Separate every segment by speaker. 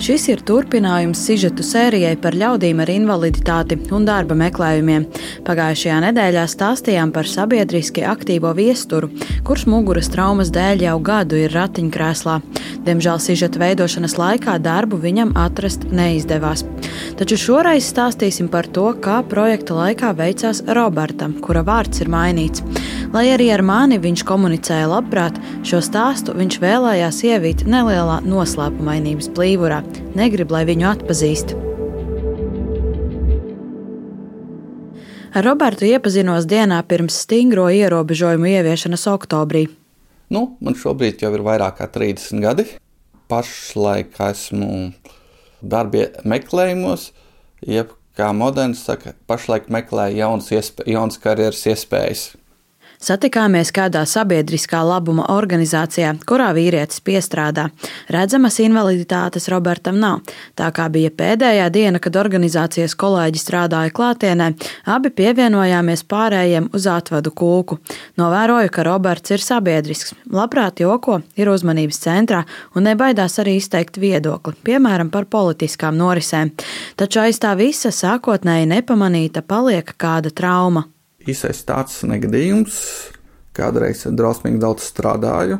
Speaker 1: Šis ir turpinājums sižetu sērijai par ļaudīm ar invaliditāti un darba meklējumiem. Pagājušajā nedēļā stāstījām par sabiedriski aktīvo viesturu, kurš muguras traumas dēļ jau gadu ir ratiņkrēslā. Diemžēl sižeta veidošanas laikā darbu viņam atrast neizdevās. Taču šoreiz stāstīsim par to, kā projekta laikā veicās Robertam, kura vārds ir mainīts. Lai arī ar mani viņš komunicēja labprāt, šo stāstu viņš vēlējās ievīt nelielā noslēpumainības plīvurā. Negrib, lai viņu atpazīst. Ar Robertu iepazinos dienā pirms stingro ierobežojumu ieviešanas oktobrī.
Speaker 2: Nu, man šobrīd jau ir vairāk kā 30 gadi. Pašlaik esmu darba meklējumos, jeb kā moderns saka, pašlaik meklēju jaunas, iespē, jaunas karjeras iespējas.
Speaker 1: Satikāmies kādā sabiedriskā labuma organizācijā, kurā vīrietis piestrādā. Redzamas invaliditātes Robertam nav. Tā kā bija pēdējā diena, kad organizācijas kolēģi strādāja klātienē, abi pievienojāmies pārējiem uz atvadu kūku. Novēroju, ka Roberts ir sabiedrisks, labprāt joko, ir uzmanības centrā un nebaidās arī izteikt viedokli, piemēram, par politiskām norisēm. Taču aiz tā visa sākotnēji nepamanīta paliek kāda trauma
Speaker 2: īsais tāds negadījums. Kādreiz drausmīgi daudz strādāju,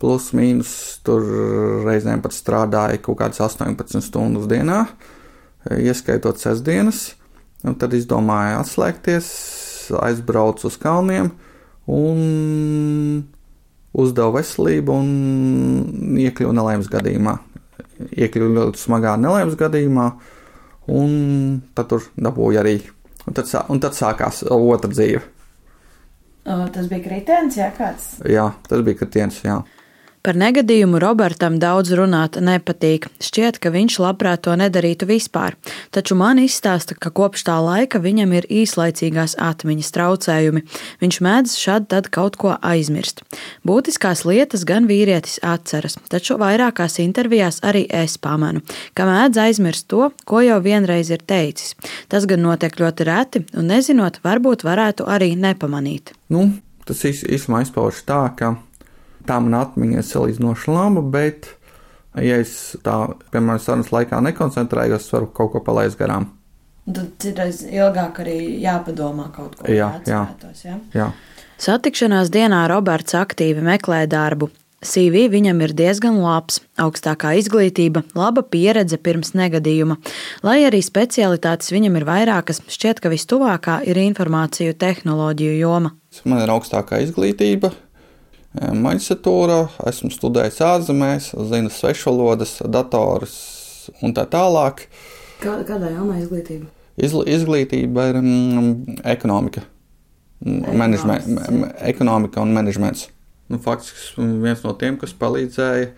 Speaker 2: plus mīnus tur reizēm pat strādāju kaut kādas 18 stundas dienā, ieskaitot sestdienas. Un tad izdomāju atslēgties, aizbraucu uz kalniem un uzdevu veselību un iekļuvu nelaimes gadījumā. Iekļuvu ļoti smagā nelaimes gadījumā, un tad tur dabūju arī Un tad, un tad sākās otra dzīve.
Speaker 1: Tas bija kritiens, jā, kāds?
Speaker 2: Jā, tas bija kritiens, jā.
Speaker 1: Par negadījumu Robertam daudz runāt nepatīk. Šķiet, ka viņš labprāt to nedarītu vispār. Taču man izstāsta, ka kopš tā laika viņam ir īslaicīgās atmiņas traucējumi. Viņš mēdz šad tad kaut ko aizmirst. Būtiskās lietas gan vīrietis atceras, taču vairākās intervijās arī es pamanu, ka mēdz aizmirst to, ko jau vienreiz ir teicis. Tas gan notiek ļoti reti, un nezinot, varbūt varētu arī nepamanīt.
Speaker 2: Nu, tas īstenībā izpaužas tā, ka Tā man atmiņa ir salīdzinoši laba, bet, ja es tā, piemēram, sarunas laikā nekoncentrējos, varu kaut ko palaist garām.
Speaker 1: Tad citreiz ilgāk arī jāpadomā kaut ko.
Speaker 2: Jā, jā, ja? jā.
Speaker 1: Satikšanās dienā Roberts aktīvi meklē darbu. CV viņam ir diezgan labs, augstākā izglītība, laba pieredze pirms negadījuma. Lai arī specialitātes viņam ir vairākas, šķiet, ka vistuvākā ir informāciju tehnoloģiju joma.
Speaker 2: Man ir augstākā izglītība, maģistratūrā, esmu studējis ārzemēs, zinu svešvalodas, datorus un tā tālāk.
Speaker 1: Kā, kādā jomā izglītība?
Speaker 2: Izl, izglītība ir mm, ekonomika. Menedžme, ekonomika un menedžments. Nu, faktiski viens no tiem, kas palīdzēja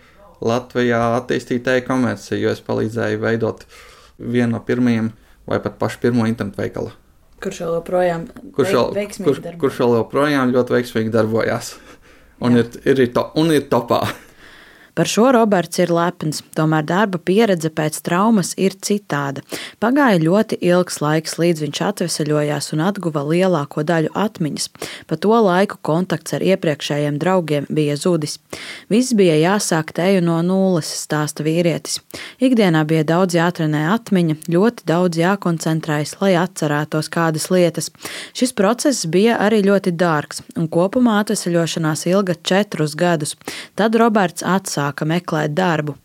Speaker 2: Latvijā attīstīt e-komerciju, jo es palīdzēju veidot vienu no pirmajiem vai pat pašu pirmo internetu veikalu.
Speaker 1: Kurš vēl joprojām,
Speaker 2: kurš vēl, kurš, kurš vēl joprojām ļoti veiksmīgi darbojās un ir, ir, to, un ir topā.
Speaker 1: Par šo Roberts ir lepns, tomēr darba pieredze pēc traumas ir citāda. Pagāja ļoti ilgs laiks, līdz viņš atvesaļojās un atguva lielāko daļu atmiņas. Pa to laiku kontakts ar iepriekšējiem draugiem bija zudis. Viss bija jāsāk teju no nulles, stāsta vīrietis. Ikdienā bija daudz jātrenē atmiņa, ļoti daudz jākoncentrējas, lai atcerētos kādas lietas. Šis process bija arī ļoti dārgs, un kopumā atvesaļošanās ilga četrus gadus. Tad Roberts atsāka sāka meklēt darbu?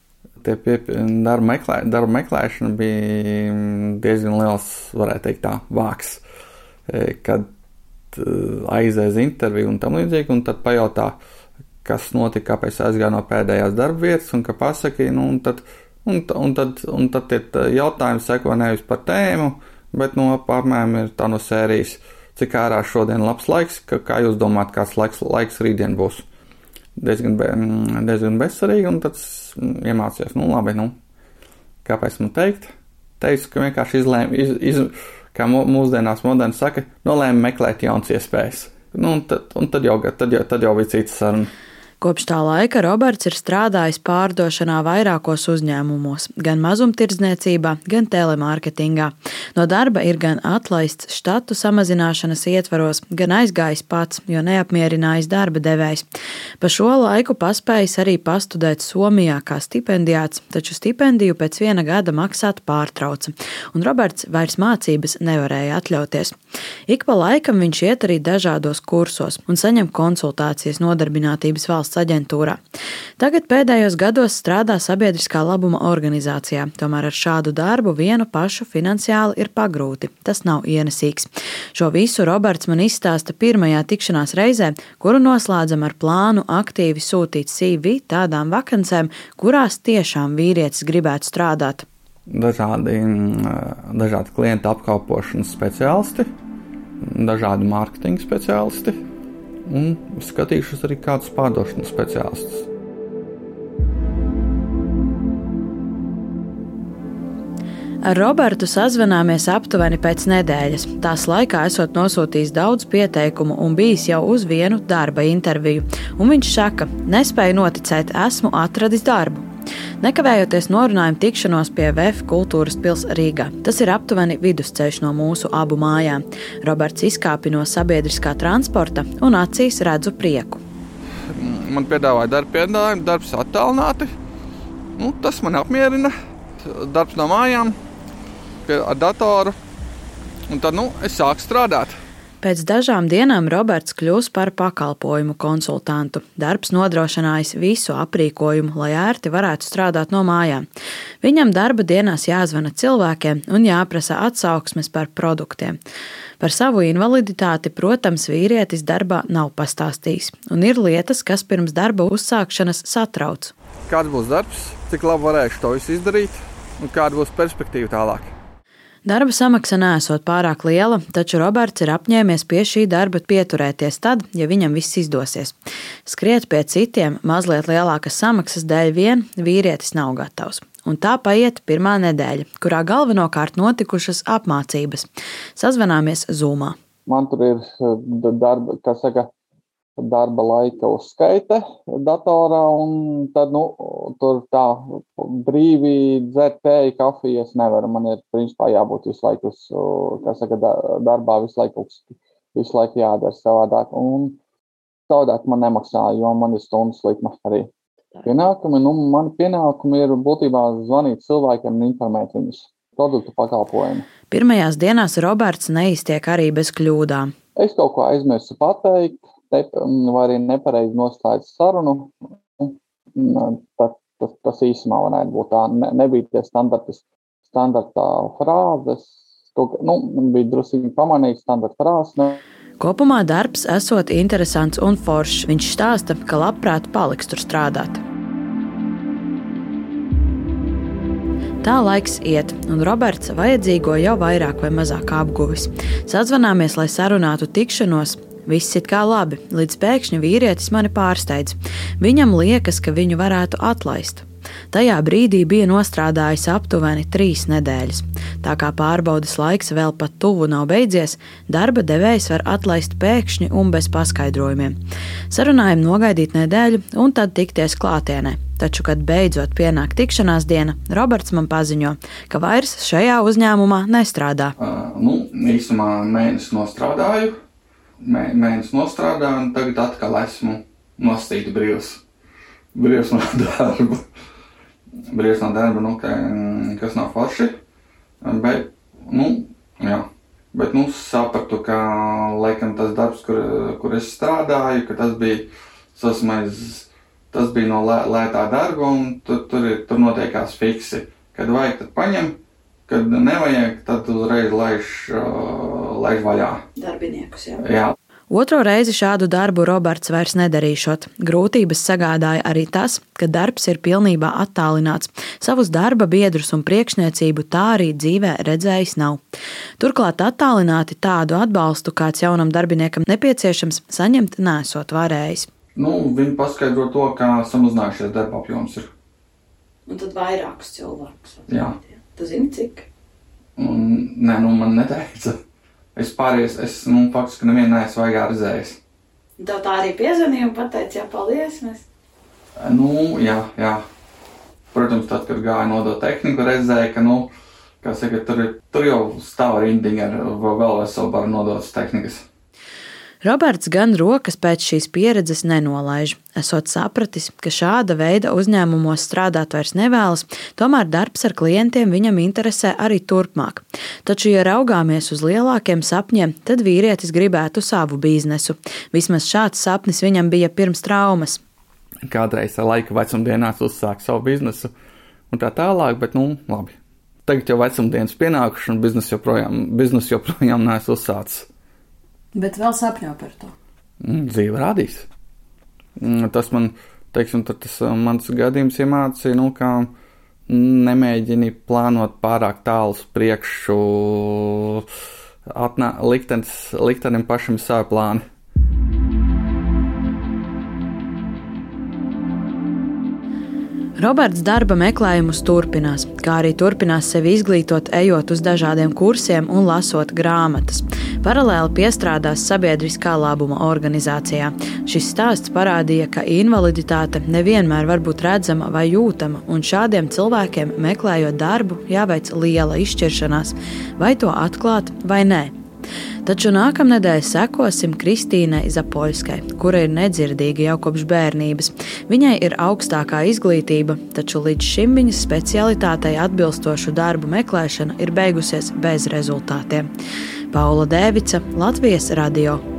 Speaker 2: Pie, darba, meklē, darba meklēšana bija diezgan liels, varētu teikt, tā vāks. E, kad e, aizies interviju un tam līdzīgi, un tad pajautā, kas notika, kāpēc aizgāja no pēdējās darba vietas, un ka pasakīja, nu, un tad, un, un tad, un tad tie jautājumi seko nevis par tēmu, bet no apmēram ir tā no sērijas, cik ārā šodien labs laiks, ka, kā jūs domājat, kāds laiks, laiks rītdien būs diezgan, be, mm, diezgan bezsvarīgi, un tad iemācījos, nu, labi, nu, kāpēc man teikt? Teicu, ka vienkārši izlēmu, iz, iz, kā mūsdienās moderni saka, nolēmu meklēt jaunas iespējas. Nu, un tad, un tad, jau, tad, jau, tad jau bija cits saruna.
Speaker 1: Kopš tā laika Roberts ir strādājis pārdošanā vairākos uzņēmumos, gan mazumtirdzniecībā, gan telemārketingā. No darba ir gan atlaists štatu samazināšanas ietvaros, gan aizgājis pats, jo neapmierinājis darba devējs. Pa šo laiku paspējis arī pastudēt Somijā kā stipendijāts, taču stipendiju pēc viena gada maksāt pārtrauca, un Roberts vairs mācības nevarēja atļauties. Ik pa laikam viņš iet arī dažādos kursos un saņem konsultācijas nodarbinātības valsts valsts aģentūrā. Tagad pēdējos gados strādā sabiedriskā labuma organizācijā, tomēr ar šādu darbu vienu pašu finansiāli ir pagrūti. Tas nav ienesīgs. Šo visu Roberts man izstāsta pirmajā tikšanās reizē, kuru noslēdzam ar plānu aktīvi sūtīt CV tādām vakancēm, kurās tiešām vīrietis gribētu strādāt.
Speaker 2: Dažādi, mm, dažādi klientu apkalpošanas speciālisti, dažādi mārketinga speciālisti, un skatīšos arī kādus pārdošanas speciālistus.
Speaker 1: Ar Robertu sazvanāmies aptuveni pēc nedēļas. Tās laikā esot nosūtījis daudz pieteikumu un bijis jau uz vienu darba interviju. Un viņš saka, nespēju noticēt, esmu atradis darbu. Nekavējoties norunājam tikšanos pie VF kultūras pils Rīgā. Tas ir aptuveni vidusceļš no mūsu abu mājām. Roberts izkāpa no sabiedriskā transporta un acīs redzu prieku.
Speaker 2: Man piedāvāja darba piedāvājumu, darbs attālināti. Nu, tas man apmierina. Darbs no mājām, pie, ar datoru. Un tad nu, es sāku strādāt.
Speaker 1: Pēc dažām dienām Roberts kļūs par pakalpojumu konsultantu. Darbs nodrošinājis visu aprīkojumu, lai ērti varētu strādāt no mājām. Viņam darba dienās jāzvana cilvēkiem un jāprasa atsauksmes par produktiem. Par savu invaliditāti, protams, vīrietis darbā nav pastāstījis, un ir lietas, kas pirms darba uzsākšanas satrauc.
Speaker 2: Kāds būs darbs, cik labi varēšu to visu izdarīt, un kāda būs perspektīva tālāk?
Speaker 1: Darba samaksa nesot pārāk liela, taču Roberts ir apņēmies pie šī darba pieturēties tad, ja viņam viss izdosies. Skriet pie citiem mazliet lielākas samaksas dēļ vien vīrietis nav gatavs. Un tā paiet pirmā nedēļa, kurā galvenokārt notikušas apmācības. Sazvanāmies Zoomā.
Speaker 2: Man tur ir eh, darba, kas saka, darba laika uzskaite datorā, un tad nu, tur tā brīvi dzert tēju, kafiju es nevaru. Man ir principā jābūt visu laiku, uz, kā saka, darbā visu laiku, visu laiku jādara savādāk. Un savādāk man nemaksā, jo man ir stundas likme arī. Pienākumi, nu, mani pienākumi ir būtībā zvanīt cilvēkiem un informēt viņus produktu pakalpojumu.
Speaker 1: Pirmajās dienās Roberts neiztiek arī bez kļūdām.
Speaker 2: Es kaut ko aizmirsu pateikt, ne, vai arī nepareizi nostājis sarunu, tad tas, tas īsumā varētu būt tā. Ne, nebija tie standarti, standarta frāzes, to, nu, bija drusīgi pamanīts standarta frāzes. Ne.
Speaker 1: Kopumā darbs esot interesants un foršs. Viņš stāsta, ka labprāt paliks tur strādāt. Tā laiks iet, un Roberts vajadzīgo jau vairāk vai mazāk apguvis. Sazvanāmies, lai sarunātu tikšanos, Viss ir kā labi, līdz pēkšņi vīrietis mani pārsteidz. Viņam liekas, ka viņu varētu atlaist. Tajā brīdī bija nostrādājis aptuveni trīs nedēļas. Tā kā pārbaudas laiks vēl pat tuvu nav beidzies, darba devējs var atlaist pēkšņi un bez paskaidrojumiem. Sarunājam nogaidīt nedēļu un tad tikties klātienē. Taču, kad beidzot pienāk tikšanās diena, Roberts man paziņo, ka vairs šajā uzņēmumā nestrādā.
Speaker 2: Uh, nu, īsumā mēnesi nostrādāju, mē, mēnesi nostrādāju, un tagad atkal esmu nostīti brīvs. Brīvs no darba. brīvs no darba, nu, ka, kas nav forši. Bet, nu, jā. Bet, nu, sapratu, ka, laikam, tas darbs, kur, kur es strādāju, ka tas bija sasmaiz, tas bija no lē, lētā darba, un tur, tur, ir, tur notiekās fiksi. Kad vajag, tad paņem, kad nevajag, tad uzreiz laiž, uh, laiž vaļā.
Speaker 1: Darbiniekus, jā.
Speaker 2: jā.
Speaker 1: Otro reizi šādu darbu Roberts vairs nedarīšot. Grūtības sagādāja arī tas, ka darbs ir pilnībā attālināts. Savus darba biedrus un priekšniecību tā arī dzīvē redzējis nav. Turklāt attālināti tādu atbalstu, kāds jaunam darbiniekam nepieciešams, saņemt nesot varējis.
Speaker 2: Nu, viņi paskaidro to, kā samazinājušies darba apjoms ir.
Speaker 1: Un tad vairākus cilvēkus.
Speaker 2: Jā.
Speaker 1: Tu zini, cik?
Speaker 2: Un, nē, nu man neteica. Es pārējais, es, nu, faktiski nevienu neesmu vaigā redzējis.
Speaker 1: Tev tā arī piezvanīja un pateica, jā, paldies. Mēs...
Speaker 2: Nu, jā, jā. Protams, tad, kad gāja nodot tehniku, redzēja, ka, nu, kā saka, tur, tur jau stāv rindiņa ar vēl veselu baru nodotas tehnikas.
Speaker 1: Roberts gan rokas pēc šīs pieredzes nenolaiž. Esot sapratis, ka šāda veida uzņēmumos strādāt vairs nevēlas, tomēr darbs ar klientiem viņam interesē arī turpmāk. Taču, ja raugāmies uz lielākiem sapņiem, tad vīrietis gribētu savu biznesu. Vismaz šāds sapnis viņam bija pirms traumas.
Speaker 2: Kādreiz laika vecumdienās uzsākt savu biznesu un tā tālāk, bet nu labi. Tagad jau vecumdienas pienākuši un biznes joprojām, biznes joprojām neesmu uzsācis.
Speaker 1: Bet vēl sapņo par to.
Speaker 2: Mm, dzīve rādīs. Mm, tas man, teiksim, tas uh, mans gadījums iemācīja, nu, kā nemēģini plānot pārāk tālu uz priekšu, atnā, liktenis, liktenim pašam savu plānu.
Speaker 1: Roberts darba meklējumus turpinās, kā arī turpinās sevi izglītot, ejot uz dažādiem kursiem un lasot grāmatas. Paralēli piestrādās sabiedriskā labuma organizācijā. Šis stāsts parādīja, ka invaliditāte nevienmēr var būt redzama vai jūtama, un šādiem cilvēkiem, meklējot darbu, jāveic liela izšķiršanās, vai to atklāt vai nē. Taču nākamnedēļ sekosim Kristīnai Zapoļskai, kura ir nedzirdīga jau kopš bērnības. Viņai ir augstākā izglītība, taču līdz šim viņas specialitātei atbilstošu darbu meklēšana ir beigusies bez rezultātiem. Paula Dēvica, Latvijas radio